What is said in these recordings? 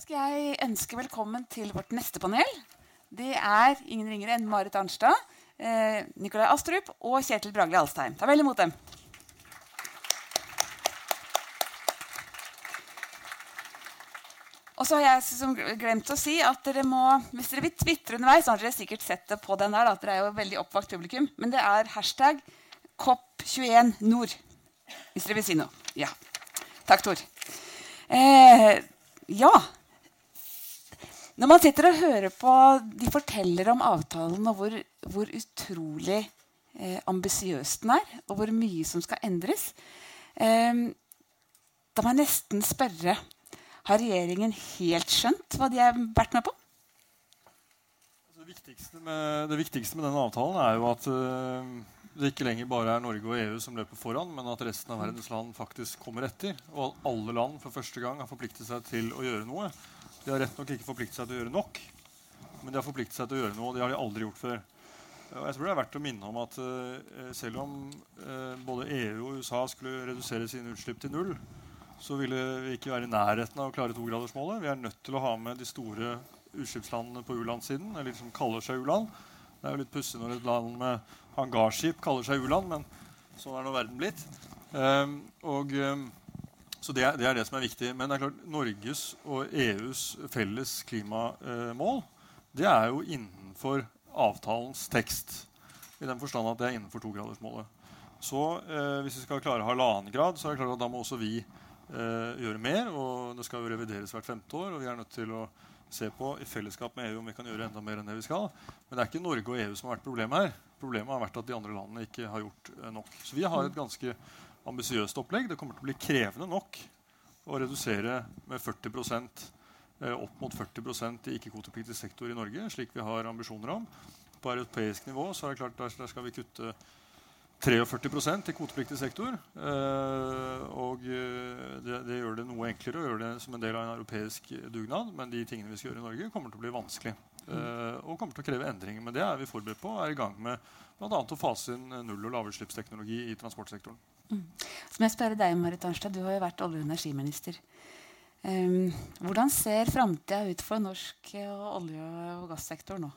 skal jeg ønske velkommen til vårt neste panel. Det er ingen ringere enn Marit Arnstad, eh, Nikolai Astrup og Kjetil Bragli Alstheim. Ta vel imot dem. Og så har jeg glemt å si at dere må, Hvis dere vil tvitre underveis, så har dere sikkert sett det på den der, at dere er jo veldig oppvakt publikum, men det er hashtag COP21nord. Hvis dere vil si noe. Ja. Takk, Tor. Eh, ja. Når man sitter og hører på De forteller om avtalen og hvor, hvor utrolig eh, ambisiøs den er, og hvor mye som skal endres. Eh, da må jeg nesten spørre Har regjeringen helt skjønt hva de har vært med på? Altså, det, viktigste med, det, viktigste med, denne avtalen er jo at uh, det ikke lenger bare er Norge og EU som løper foran, men at resten av verdens land faktisk kommer etter. Og at alle land for første gang har forpliktet seg til å gjøre noe. De har rett nok ikke forpliktet seg til å gjøre nok, men de har forpliktet seg til å gjøre noe. og Det har de aldri gjort før. Og jeg tror det er verdt å minne om at uh, selv om uh, både EU og USA skulle redusere sine utslipp til null, så ville vi ikke være i nærheten av å klare togradersmålet. Vi er nødt til å ha med de store utslippslandene på u-landssiden, eller som kaller seg u-land. Det er jo litt pussig når et land med hangarskip kaller seg u-land, men sånn er nå verden blitt. Um, og... Um, så det er, det er, det som er viktig. Men det er klart, Norges og EUs felles klimamål det er jo innenfor avtalens tekst. I den forstand at det er innenfor togradersmålet. Så eh, hvis vi skal klare halvannen grad, så er det klart at da må også vi eh, gjøre mer. Og det skal jo revideres hvert femte år, og vi er nødt til å se på i fellesskap med EU om vi kan gjøre enda mer enn det vi skal. Men det er ikke Norge og EU som har vært problemet her. Problemet har vært at de andre landene ikke har gjort eh, nok. Så vi har et ganske ambisiøst opplegg. Det kommer til å bli krevende nok å redusere med 40 eh, opp mot 40% i ikke-kvotepliktig sektor i Norge, slik vi har ambisjoner om. På europeisk nivå så er det klart der, skal vi kutte 43% i kvotepliktig sektor. Eh, og eh, det, det, gjør det noe enklere å gjøre det som en del av en europeisk dugnad. Men de tingene vi skal gjøre i Norge, kommer til å bli vanskelig. Og kommer til å kreve endringer. Men det er vi forberedt på og er i gang med bl.a. å fase inn null- og lavutslippsteknologi i transportsektoren. Mm. Så må jeg spørre deg, Marit Arnstad, Du har jo vært olje- og energiminister. Um, hvordan ser framtida ut for norsk olje- og gassektor nå?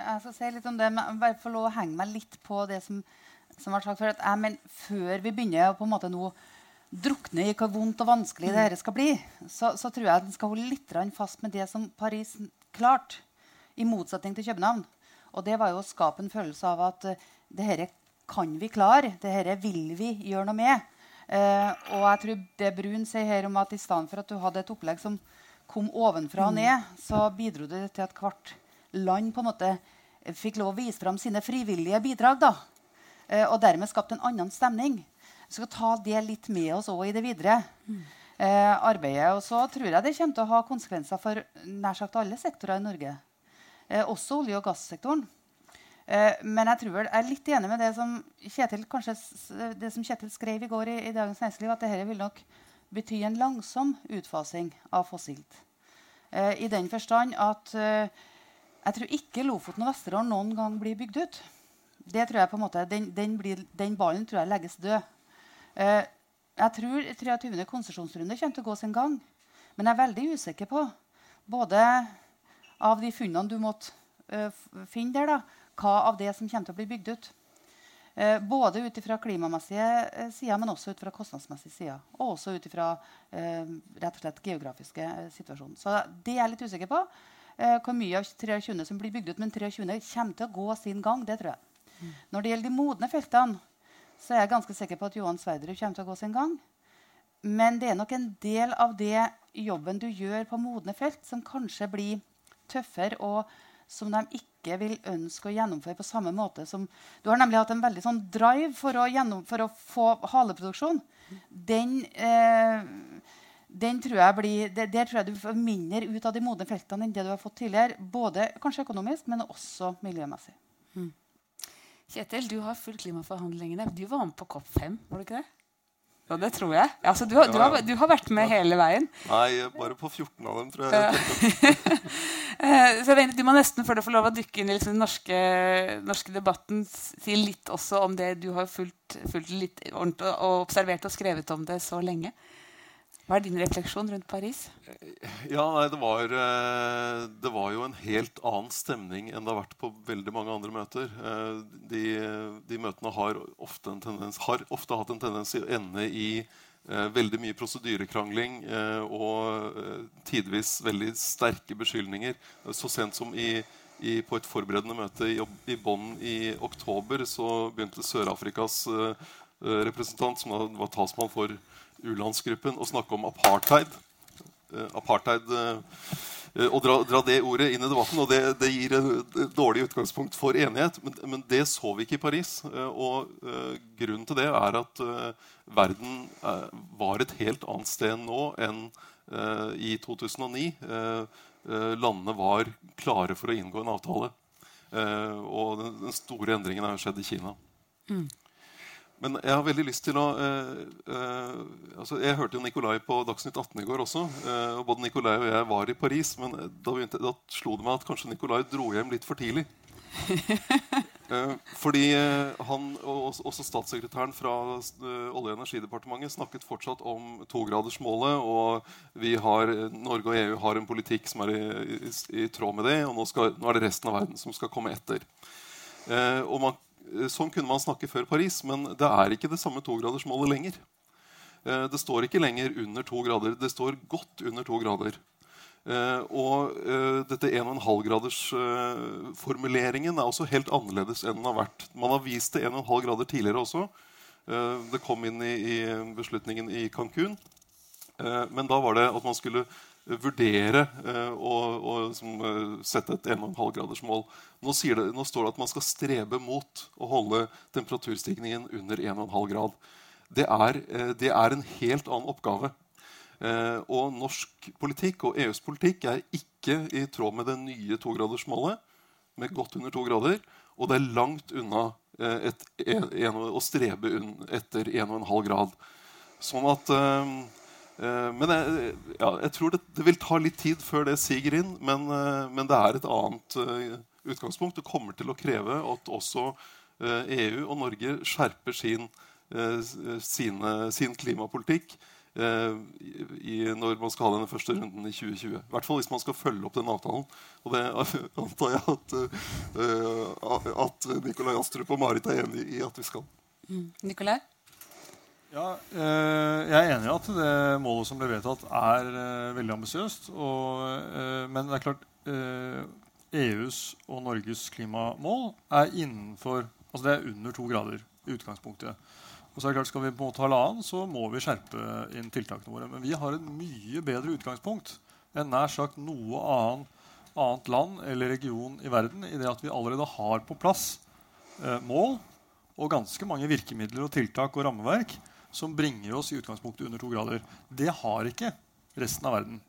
Jeg skal si litt om det, men bare få lov å henge meg litt på det som, som var sagt før. At jeg, men før vi begynner å på en måte nå drukne i hvor vondt og vanskelig mm. det skal bli, så, så, tror jeg at en skal holde litt fast med det som Paris klarte, i motsetning til København. Og det var jo å skape en følelse av at uh, det dette kan vi klare. Dette vil vi gjøre noe med. Eh, og jeg tror det Brun sier her om at i stedet for at du hadde et opplegg som kom ovenfra og mm. ned, så bidro det til at hvert land på en måte fikk lov å vise fram sine frivillige bidrag. da. Eh, og dermed skapte en annen stemning. Vi skal ta det litt med oss òg i det videre mm. uh, arbeidet. Og så tror jeg det kommer til å ha konsekvenser for nær sagt alle sektorer i Norge. også olje- og gassektoren. Eh, men jeg tror vel, jeg er litt enig med det som Kjetil, kanskje, det som Kjetil skrev i går i, i Dagens Næringsliv, at dette vil nok bety en langsom utfasing av fossilt. Eh, I den forstand at eh, jeg tror ikke Lofoten og Vesterålen noen gang blir bygd ut. Det tror jeg på en måte, Den, den, blir, den ballen tror jeg legges død. Jeg tror 23. konsesjonsrunde kommer til å gå sin gang. Men jeg er veldig usikker på, både av de funnene du måtte finne der, da, hva av det som kommer til å bli bygd ut. Eh, både ut fra klimamessige eh, sider, men også ut fra kostnadsmessige sider. Og også ut fra eh, rett og slett geografiske eh, situasjoner. Så det er jeg litt usikker på. Eh, hvor mye av 23 som blir bygd ut. Men 23 kommer til å gå sin gang. det tror jeg. Mm. Når det gjelder de modne feltene, så er jeg ganske sikker på at Johan Sverdrup kommer til å gå sin gang. Men det er nok en del av det jobben du gjør på modne felt, som kanskje blir tøffere, og som de ikke vil ønske å gjennomføre på samme måte som Du har nemlig hatt en veldig sånn drive for å, for å få haleproduksjon. Den, eh, den tror jeg blir, det, Der tror jeg du får mindre ut av de modne feltene enn det du har fått tidligere. Både kanskje økonomisk, men også miljømessig. Mm. Kjetil, du har fulgt klimaforhandlingene. Du var med på COP5, var du ikke det? Ja, det tror jeg. Altså, du, har, du, har, du, har, vært med hele veien. Nei, bare på 14 av dem, tror jeg. Eh, så Du må nesten før du får lov å dykke inn i liksom den norske, norske, debatten, si litt også om det du har fulgt, fulgt litt og observert og skrevet om det så lenge. Hva er din refleksjon rundt Paris? Ja, nei, det var, eh, det var jo en helt annen stemning enn det har vært på veldig mange andre møter. Eh, De, de møtene har ofte, en tendens, har ofte hatt en tendens til å ende i eh, veldig mye prosedyrekrangling og tidvis veldig sterke beskyldninger. Så sent som i, i, på et forberedende møte i, i Bonn i oktober så begynte Sør-Afrikas representant, som var talsmann for u-landsgruppen, og snakke om apartheid. Eh, apartheid eh, eh, og dra, dra det ordet inn i debatten. Og det, det gir et dårlig utgangspunkt for enighet. Men, men det så vi ikke i Paris. Og grunnen til det er at verden var et helt annet sted nå enn i 2009. Eh, eh, landene var klare for å inngå en avtale. Og den, store endringen har skjedd i Kina. Men jeg har veldig lyst til å eh, eh, altså Jeg hørte jo Nikolai på Dagsnytt 18 i går også. eh, og Både Nikolai og jeg var i Paris, men da, begynte, da slo det meg at kanskje Nikolai dro hjem litt for tidlig. Eh, fordi eh, han og også- statssekretæren fra eh, Olje- og energidepartementet snakket fortsatt om togradersmålet. Og vi har, Norge og EU har en politikk som er i, i, i tråd med det. Og nå, skal, nå er det resten av verden som skal komme etter. Eh, og man, eh, sånn kunne man snakke før Paris, men det er ikke det samme togradersmålet lenger. Eh, det står ikke lenger under to grader. Det står godt under to grader. Eh, og eh, dette 1,5-gradersformuleringen er også helt annerledes enn den har vært. Man har vist det 1,5 grader tidligere også. Eh, det kom inn i beslutningen i Cancún. Eh, men da var det at man skulle vurdere eh, å, eh, sette et 1,5-gradersmål. Nå, nå står det at man skal strebe mot å holde temperaturstigningen under 1,5 grad. Det er, eh, det er en helt annen oppgave. Eh, og norsk politikk og EUs politikk er ikke i tråd med det nye togradersmålet, med godt under to grader, og det er langt unna eh, et, en, å strebe etter 1,5 grad. Sånn at eh, eh, Men jeg, ja, jeg tror det, det vil ta litt tid før det siger inn, men, eh, men det er et annet eh, utgangspunkt. Det kommer til å kreve at også eh, EU og Norge skjerper sin, eh, sine, sin klimapolitikk eh, i, når man skal ha denne første runden i 2020. I hvert fall hvis man skal følge opp den avtalen. Og det antar jeg at, uh, at Nikolai Astrup og Marit er enig i at vi skal. Nikolai? Ja, eh, jeg er enig i at det målet som ble vedtatt, er eh, veldig ambisiøst. eh, Men det er klart EUs og Norges klimamål er innenfor Altså det er under to grader i utgangspunktet. Og så er det klart Skal vi på en måte ha halvannen, så må vi skjerpe inn tiltakene våre. Men vi har et mye bedre utgangspunkt enn nær sagt noe annen, annet land eller region i verden i det at vi allerede har på plass eh, mål og ganske mange virkemidler og tiltak og rammeverk som bringer oss i utgangspunktet under to grader. Det har ikke resten av verden.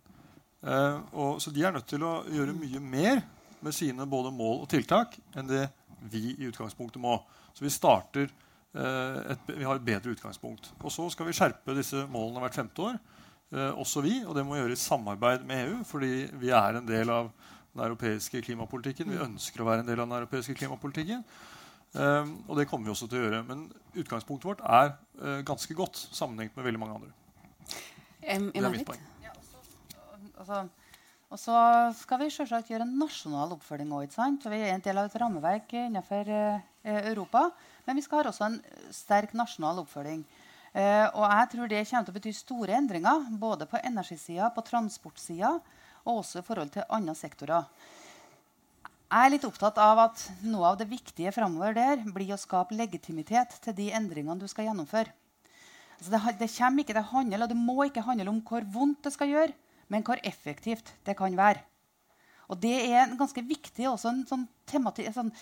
Eh, og, så de er nødt til å gjøre mye mer med sine både mål og tiltak enn det vi i utgangspunktet må. Så vi starter eh, et, vi har et bedre utgangspunkt. Og så skal vi skjerpe disse målene hvert femte år. Eh, også vi, og det må vi gjøre i samarbeid med EU, fordi vi er en del av den europeiske klimapolitikken. Vi ønsker å være en del av den europeiske klimapolitikken. Um, og det kommer vi også til å gjøre. Men utgangspunktet vårt er uh, ganske godt sammenhengt med veldig mange andre. Det er mitt poeng. Altså, og så skal vi selvsagt gjøre en nasjonal oppfølging òg. Vi er en del av et rammeverk innenfor eh, Europa. Men vi skal ha også en sterk nasjonal oppfølging. Eh, og jeg tror det kommer til å bety store endringer både på energisida, på transportsida og også i forhold til andre sektorer. Er litt opptatt av at noe av det viktige framover der blir å skape legitimitet til de endringene du skal gjennomføre. Altså det, det, ikke, det, handler, det må ikke handle om hvor vondt det skal gjøre, men hvor effektivt det kan være. Og det er en ganske viktig også en sånn temati, en sånn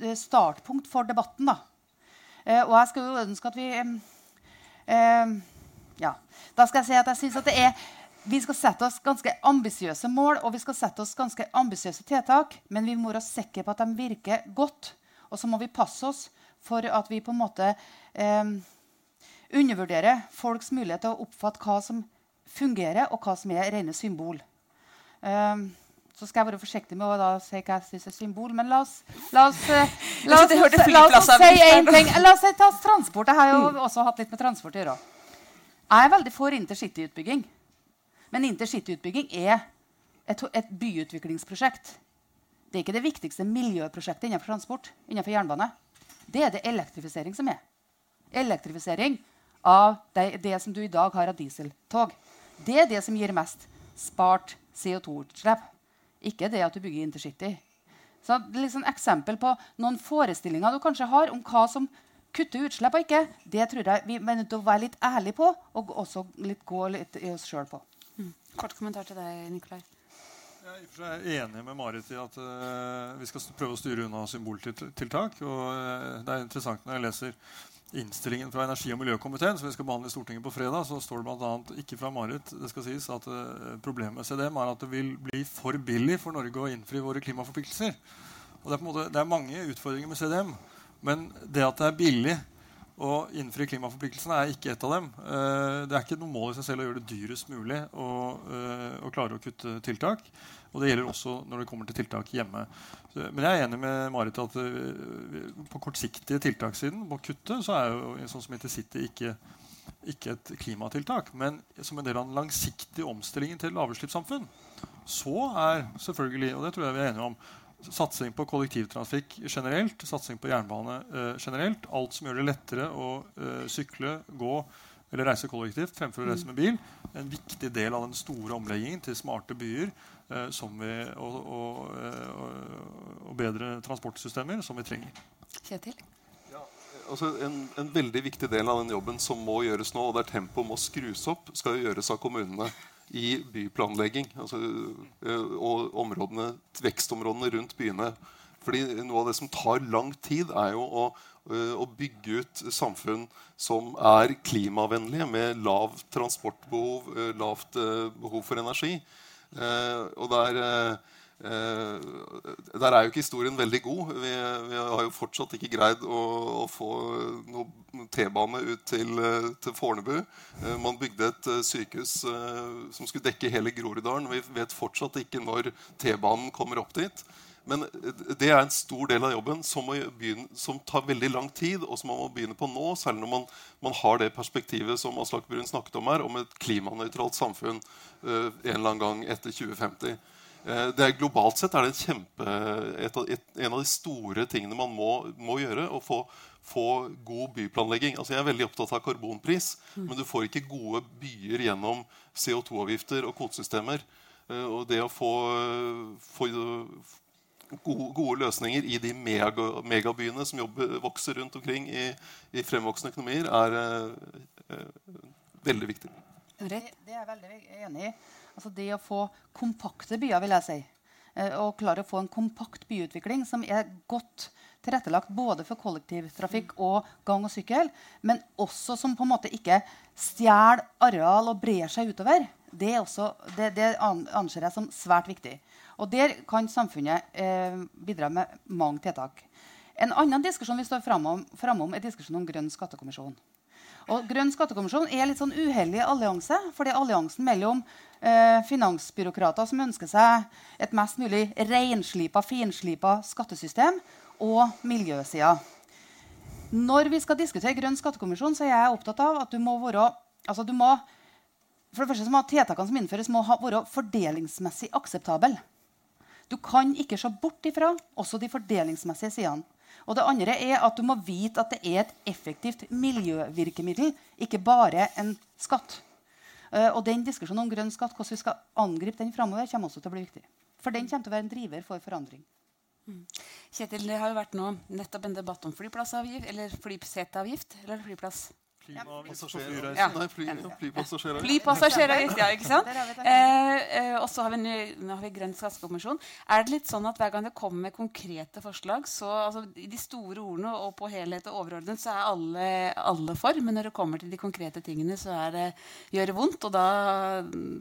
eh, startpunkt for debatten. Eh, og jeg skal jo ønske at vi eh, eh, ja, Da skal jeg si at jeg synes at det er vi skal sette oss ganske ambisiøse mål og vi skal sette oss ganske ambisiøse tiltak, men vi må være sikre på at de virker godt. Og så må vi passe oss for at vi på en måte eh, undervurderer folks mulighet til å oppfatte hva som fungerer, og hva som er rene symbol. Eh, så skal jeg være forsiktig med å si hva jeg syns er symbol, men la oss, la oss, eh, la oss, la oss, si én ting. La oss si transport. Jeg har jo også hatt litt med transport å gjøre. Jeg er veldig for intercityutbygging. Men intercityutbygging er et, et byutviklingsprosjekt. Det er ikke det viktigste miljøprosjektet innenfor transport. innenfor jernbane. Det er det elektrifisering som er. Elektrifisering av det, det som du i dag har av dieseltog. Det er det som gir mest spart CO2-utslipp. Ikke det at du bygger intercity. Så det er liksom eksempel på noen forestillinger du kanskje har om hva som kutter utslipp og ikke. Det tror jeg vi er nødt til å være litt ærlige på og også litt, gå litt i oss sjøl på. Mm. Kort kommentar til deg, Nikolai. Jeg er enig med Marit i at uh, vi skal prøve å styre unna symboltiltak. og uh, Det er interessant når jeg leser innstillingen fra energi- og miljøkomiteen som vi skal behandle i Stortinget på fredag, så står det annet, ikke fra Marit, det skal sies at uh, problemet med CDM er at det vil bli for billig for Norge å innfri våre klimaforpliktelser. Og det er, måte, det er mange utfordringer med CDM, men det at det er billig å innfri klimaforpliktelsene er ikke et av dem. Uh, det er ikke noe mål i seg selv å gjøre det dyrest mulig å, uh, å klare å kutte tiltak. Og det gjelder også når det kommer til tiltak hjemme. Men jeg er enig med Marit at uh, på kortsiktige tiltakssiden, på kuttet, så er jo en sånn som Intercity ikke, ikke et klimatiltak. Men som en del av den langsiktige omstillingen til lavutslippssamfunn, så er selvfølgelig, og det tror jeg vi er enige om, satsing på kollektivtrafikk generelt, satsing på jernbane uh, generelt, alt som gjør det lettere å uh, sykle, gå eller reise kollektivt fremfor å reise med bil, en viktig del av den store omleggingen til smarte byer Eh, vi, og, og, eh, og, bedre transportsystemer som vi trenger. Kjetil? Ja, altså en, en, veldig viktig del av den jobben som må gjøres nå, og der tempoet må skrus opp, skal gjøres av kommunene i byplanlegging. Altså, eh, og områdene, vekstområdene rundt byene. Fordi Noe av det som tar lang tid, er jo å, å bygge ut samfunn som er klimavennlige, med lavt transportbehov, lavt behov for energi. Eh, og der, eh, eh, der er jo ikke historien veldig god. Vi, vi har jo fortsatt ikke greid å, å få noe T-bane ut til, til Fornebu. Man bygde et sykehus som skulle dekke hele Groruddalen. Vi vet fortsatt ikke når T-banen kommer opp dit. Men det er en stor del av jobben som, begynne, som, tar veldig lang tid, og som man må begynne på nå, særlig når man, man har det perspektivet som Aslak Brun snakket om her, om et klimanøytralt samfunn uh, en eller annen gang etter 2050. Uh, det er Globalt sett er det kjempe, et, et, en av de store tingene man må, må gjøre. å få, få god byplanlegging. Altså Jeg er veldig opptatt av karbonpris, mm. men du får ikke gode byer gjennom CO2-avgifter og kvotesystemer. Uh, og det å få, få gode, gode, løsninger i de mega, megabyene som jobber, vokser rundt omkring i, i fremvoksende økonomier, er eh, eh, veldig viktig. Det, det, er jeg veldig enig i. Altså det å få kompakte byer, vil jeg si. Eh, og klare å få en kompakt byutvikling som er godt tilrettelagt både for kollektivtrafikk og gang og sykkel, men også som på en måte ikke stjeler areal og brer seg utover. Det, også, det, det anser jeg som svært viktig. Og Der kan samfunnet eh, bidra med mange tiltak. En annen diskusjon vi står framom, framom er diskusjonen om Grønn skattekommisjon. Og Grønn skattekommisjon er litt sånn uheldig allianse. For det er alliansen mellom eh, finansbyråkrater som ønsker seg et mest mulig renslipa, finslipa skattesystem, og miljøsida. Når vi skal diskutere Grønn skattekommisjon, så er jeg opptatt av at du må være altså du må, for det første så må Tiltakene som innføres, må ha, være fordelingsmessig akseptable. Du kan ikke se bort ifra også de fordelingsmessige sidene. Og det andre er at du må vite at det er et effektivt miljøvirkemiddel, ikke bare en skatt. Uh, og den diskusjonen om grønn skatt, hvordan vi skal angripe den framover, kommer også til å bli viktig. For den kommer til å være en driver for forandring. Mm. Kjetil, det har jo vært nå nettopp en debatt om flyplassavgift, eller flyseteavgift eller flyplass. Klimapassasjeravgift. Ja. Nei, fly, flypassasjeravgift. Flypassasjeravgift, ja, ikke sant? Eh, eh, og så har vi, nå har vi Grønn skattekommisjon. Er det litt sånn at hver gang det kommer med konkrete forslag, så altså, i de store ordene og på helhet og overordnet, så er alle, alle, for. Men når det kommer til de konkrete tingene, så er det, gjør det vondt, og da,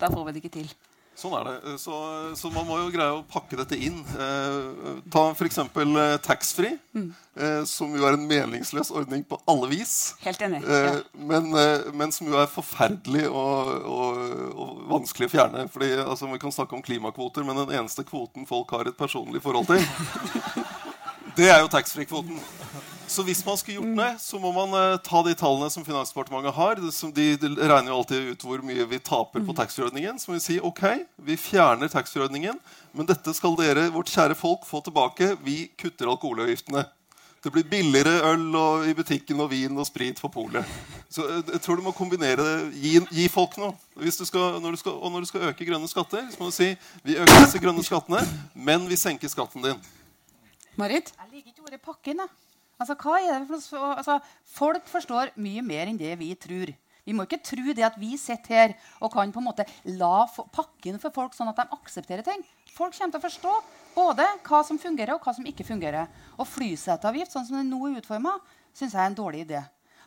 da får vi det ikke til. Sånn er det. Eh, så, så, man må jo greie å pakke dette inn. Eh, ta f.eks. Eh, taxfree, mm. eh, som jo er en meningsløs ordning på alle vis. Helt enig. Eh, ja. men, eh, men, som jo er forferdelig og, og, og vanskelig å fjerne. Fordi altså, Vi kan snakke om klimakvoter, men den eneste kvoten folk har et personlig forhold til, det er jo taxfree-kvoten. Så hvis man skulle gjort det, så må man uh, ta de tallene som Finansdepartementet har. De, de regner jo alltid ut hvor mye vi taper på taxfree-ordningen. Så må vi si ok, vi fjerner taxfree-ordningen, men dette skal dere, vårt kjære folk, få tilbake. Vi kutter alkoholavgiftene. Det blir billigere øl og, i butikken og vin og sprit for polet. Så eh, jeg tror du må kombinere det. Gi, gi folk noe. Hvis du skal, når du skal, og når du skal øke grønne skatter, så må du si vi øker disse grønne skattene, men vi senker skatten din. Marit? Jeg liker ikke ordet pakken. Da. Altså, hva er det for? Altså, folk forstår mye mer enn det vi tror. Vi må ikke tro det at vi sitter her og kan på en måte la pakken for folk sånn at de aksepterer ting. Folk kommer til å forstå både hva som fungerer, og hva som ikke fungerer. Og flyseteavgift, sånn som den nå er utforma, syns jeg er en dårlig idé.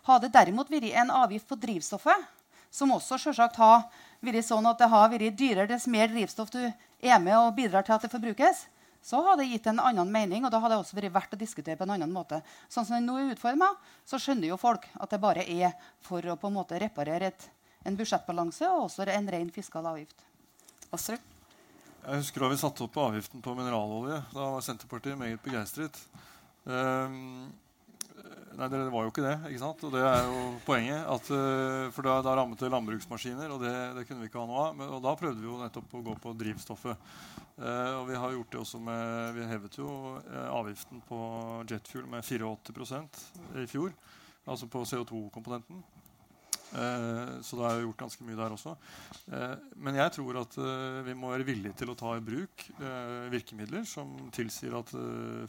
Hadde det derimot vært en avgift på drivstoffet, som også selvsagt har vært sånn at det har vært dyrere dess mer drivstoff du er med og bidrar til at det forbrukes, så hadde det gitt en annen mening, og da hadde det også vært verdt å diskutere på en annen måte. Sånn som den nå er utforma, så skjønner jo folk at det bare er for å på en måte reparere et, en budsjettbalanse og også en ren fiskal avgift. Astrup? Jeg husker da vi satte opp avgiften på mineralolje. Da var Senterpartiet meget begeistret. Um, nei, det var jo ikke det. ikke sant? Og det er jo poenget. At, uh, for da, da, rammet det landbruksmaskiner, og det, det, kunne vi ikke ha noe av. Men, og da prøvde vi jo nettopp å gå på drivstoffet. Uh, og vi har gjort det også med Vi hevet jo uh, avgiften på jetfuel med 84% i fjor. Altså på CO2-komponenten. Eh, så det er jo gjort ganske mye der også. Eh, men jeg tror at eh, vi må være villige til å ta i bruk virkemidler som tilsier at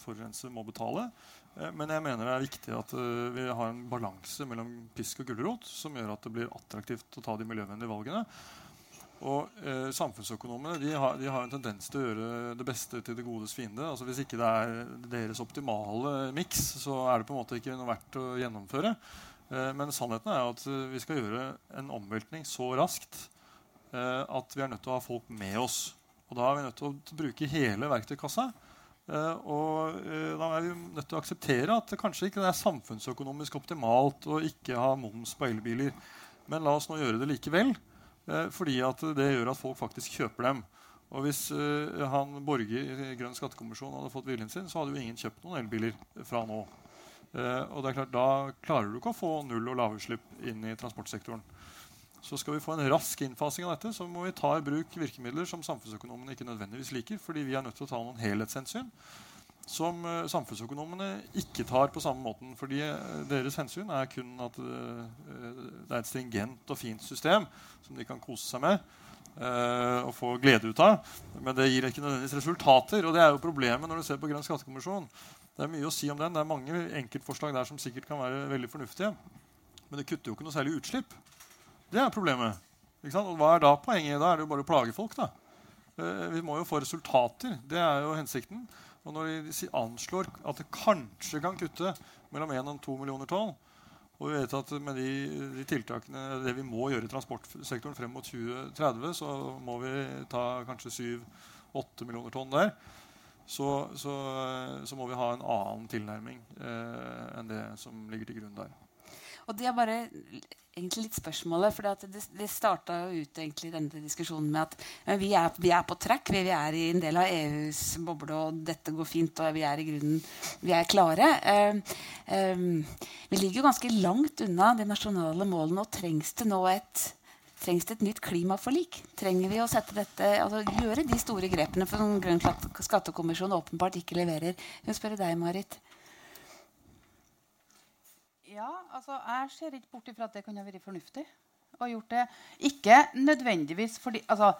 forurenser må betale. Men jeg mener det er viktig at vi har en balanse mellom pisk og gulrot som gjør at det blir attraktivt å ta de miljøvennlige valgene. Og eh, Samfunnsøkonomene de har, de har, en tendens til å gjøre det beste til det godes fiende. Altså Hvis ikke det er deres optimale miks, så er det på en måte ikke noe verdt å gjennomføre. Eh, men sannheten er at eh, vi skal gjøre en omveltning så raskt eh, at vi er nødt til å ha folk med oss. Og da er vi nødt til å bruke hele verktøykassa. Og da er vi nødt til å akseptere at det kanskje ikke er samfunnsøkonomisk optimalt å ikke ha moms på elbiler. Men la oss nå gjøre det likevel, fordi det gjør at folk faktisk kjøper dem. Og hvis han Borge i Grønn skattekommisjon hadde fått viljen sin, så hadde jo ingen kjøpt noen elbiler fra nå. Uh, og det er klart, Da klarer du ikke å få null- og lavutslipp inn i transportsektoren. Så skal vi få en rask innfasing av dette, så må vi ta i bruk virkemidler som samfunnsøkonomene ikke nødvendigvis liker, fordi vi er nødt til å ta noen helhetshensyn som uh, samfunnsøkonomene ikke tar på samme måten. fordi uh, deres hensyn er kun at det er et stringent og fint system som de kan kose seg med og få glede ut av. Men det gir ikke nødvendigvis resultater. Og det er jo problemet når du ser på Grønn skattekommisjon. Det er mye å si om den. Det er mange enkeltforslag der som sikkert kan være veldig fornuftige. Men det kutter jo ikke noe særlig utslipp. Det er problemet. Og hva er da poenget? Da er det jo bare å plage folk. da. Eh, vi må jo få resultater. Det er jo hensikten. Og når de anslår at det kanskje kan kutte mellom 1 og 2 millioner tonn, og vi vet at med de, de, tiltakene det vi må gjøre i transportsektoren frem mot 2030, så må vi ta kanskje 7-8 millioner tonn der så, så, så, må vi ha en annen tilnærming eh, enn det som ligger til grunn der. Og det er bare egentlig litt spørsmålet, for det, det starta ut egentlig denne diskusjonen med at vi er, vi er på trekk. Vi, vi, er i en del av EUs boble, og dette går fint, og vi er i grunnen vi er klare. Eh, eh, vi ligger jo ganske langt unna de nasjonale målene, og trengs det nå et Trengs det et nytt klimaforlik? Trenger vi å dette, altså gjøre de store grepene for som Grønn skattekommisjon åpenbart ikke leverer? Jeg vil spørre deg, Marit. Ja, altså Jeg ser ikke bort ifra at det kunne vært fornuftig. å gjort det ikke nødvendigvis fordi altså,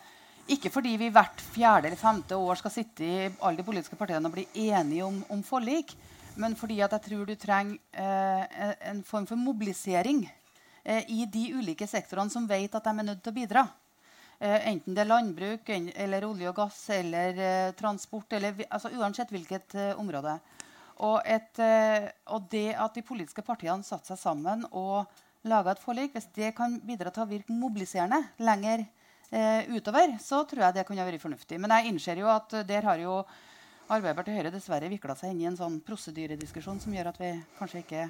ikke fordi vi hvert fjerde eller femte år skal sitte i alle de politiske partiene og bli enige om, om forlik, men fordi at jeg tror du trenger eh, en form for mobilisering i de ulike sektorene som vet at de er nødt til å bidra. Eh, enten det er landbruk, eller olje og gass eller eh, transport. Eller, altså, uansett hvilket område. Og, et, og, det at de politiske partiene satte seg sammen og laga et forlik, hvis det kan bidra til å virke mobiliserende lenger eh, utover, så tror jeg det kunne vært fornuftig. Men jeg innser jo at der har jo Arbeiderpartiet og Høyre dessverre vikla seg inn i en sånn prosedyrediskusjon som gjør at vi kanskje ikke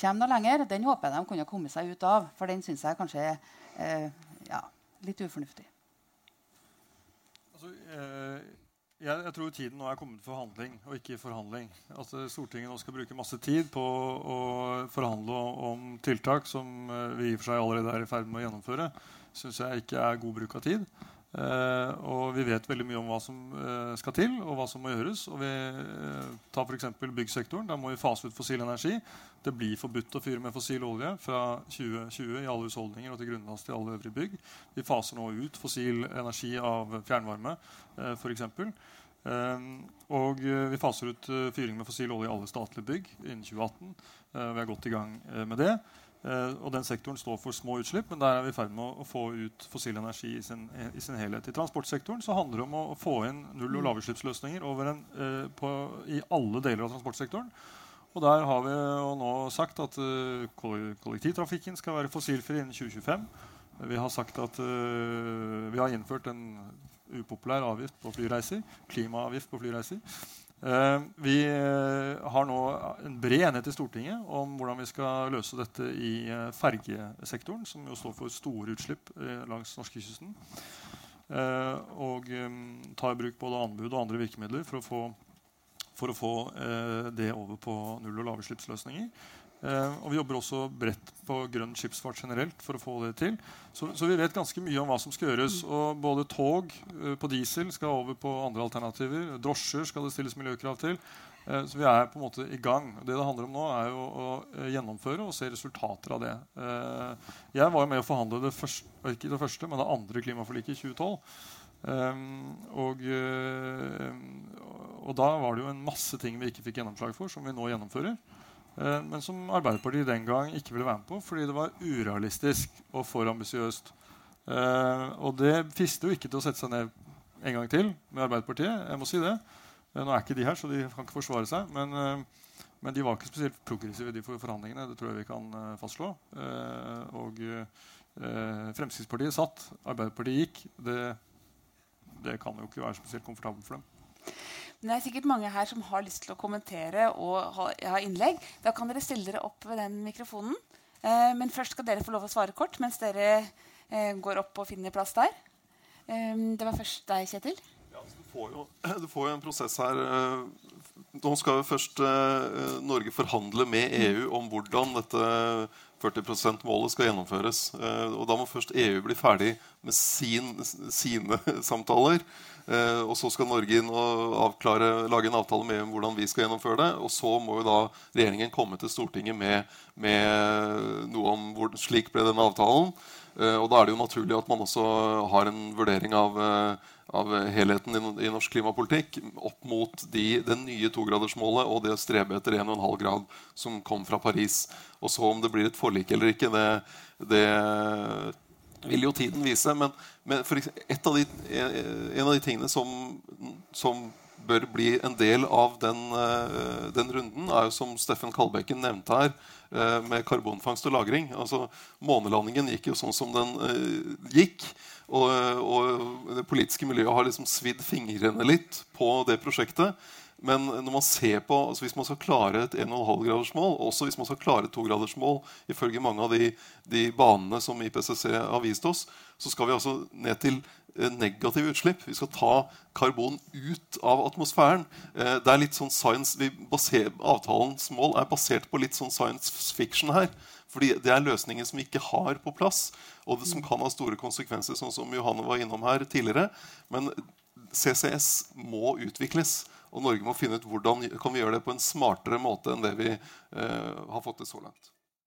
kommer noe lenger. Den håper jeg de kunne komme seg ut av, for den syns jeg kanskje er eh, ja, litt ufornuftig. Altså, eh, Jeg, jeg, tror tiden nå er kommet for handling og ikke forhandling. At Stortinget nå skal bruke masse tid på å forhandle om tiltak som eh, vi i og for seg allerede er i ferd med å gjennomføre, syns jeg ikke er god bruk av tid. Uh, og vi vet veldig mye om hva som uh, skal til, og hva som må gjøres. Og vi uh, tar f.eks. byggsektoren. Der må vi fase ut fossil energi. Det blir forbudt å fyre med fossil olje fra 2020 i alle husholdninger og til grunnlast i alle øvrige bygg. Vi faser nå ut fossil energi av fjernvarme, uh, f.eks. og vi faser ut fyring med fossil olje i alle statlige bygg innen 2018. vi er godt i gang med det. Uh, og den sektoren står for små utslipp, men der er vi i ferd med å, få ut fossil energi i sin, i sin, helhet. I transportsektoren så handler det om å, få inn null- og lavutslippsløsninger en, på, i alle deler av transportsektoren. Og der har vi nå sagt at uh, kollektivtrafikken skal være fossilfri innen 2025. Vi har sagt at vi har innført en upopulær avgift på flyreiser. Klimaavgift på flyreiser. Eh, vi eh, har nå en bred enighet i Stortinget om hvordan vi skal løse dette i eh, fergesektoren, som jo står for store utslipp langs norskekysten. Og tar i bruk både anbud og andre virkemidler for å få, for å få det over på null- og lavutslippsløsninger. Uh, og vi jobber også bredt på grønn skipsfart generelt for å få det til. Så, så, vi vet ganske mye om hva som skal gjøres. Og både tog uh, på diesel skal over på andre alternativer. Drosjer skal det stilles miljøkrav til. Uh, så vi er på en måte i gang. Det det handler om nå, er jo å gjennomføre og se resultater av det. jeg var jo med å forhandle det første, ikke det første, men det andre klimaforliket i 2012. Um, og, og da var det jo en masse ting vi ikke fikk gjennomslag for, som vi nå gjennomfører. Eh, men som Arbeiderpartiet den gang ikke ville være med på fordi det var urealistisk og for ambisiøst. Eh, og det fister jo ikke til å sette seg ned en gang til med Arbeiderpartiet. jeg må si det. Eh, nå er ikke de her, så de kan ikke forsvare seg. Men, men de var ikke spesielt progressive de forhandlingene. Det tror jeg vi kan fastslå. og Fremskrittspartiet satt, Arbeiderpartiet gikk. Det, det kan jo ikke være spesielt komfortabelt for dem. Men det er sikkert mange her som har lyst til å kommentere og ha, ha innlegg. Da kan dere stille dere opp ved den mikrofonen. Eh, men først skal dere få lov å svare kort mens dere eh, går opp og finner plass der. Eh, det var først deg, Kjetil. Ja, altså, du, får jo, du, får jo, en prosess her. Eh, nå skal jo først eh, Norge forhandle med EU om hvordan dette 40 %-målet skal gjennomføres. Eh, og Da må først EU bli ferdig med sin, sine samtaler. Eh, og Så skal Norge inn og avklare, lage en avtale med om hvordan vi skal gjennomføre det. Og så må jo da regjeringen komme til Stortinget med, med noe om hvor, slik ble denne avtalen. Eh, og Da er det jo naturlig at man også har en vurdering av, av helheten i, norsk klimapolitikk opp mot de, det nye togradersmålet og det strebe etter 1,5 grad som kom fra Paris. Og så om det blir et forlik eller ikke, det, det vil jo tiden vise. Men, men av de, en av de tingene som, som, bør bli en del av den, eh, den, runden, er jo som Steffen Kalbekken nevnte her, eh, med karbonfangst og -lagring. Altså, Månelandingen gikk jo sånn som den uh, gikk. Og, og, det politiske miljøet har liksom svidd fingrene litt på det prosjektet. Men når man ser på, altså hvis man skal klare et 1,5-gradersmål, også hvis man skal klare et 2-gradersmål, ifølge mange av de, de, banene som IPCC har vist oss, så skal vi altså ned til eh, negative utslipp. Vi skal ta karbon ut av atmosfæren. Eh, det er litt sånn science, baser, Avtalens mål er basert på litt sånn science fiction her. Fordi det er løsninger som vi ikke har på plass, og det som kan ha store konsekvenser, sånn som Johanne var innom her tidligere. Men CCS må utvikles. Og Norge må finne ut hvordan kan vi gjøre det på en smartere måte enn det vi eh, har fått til så langt.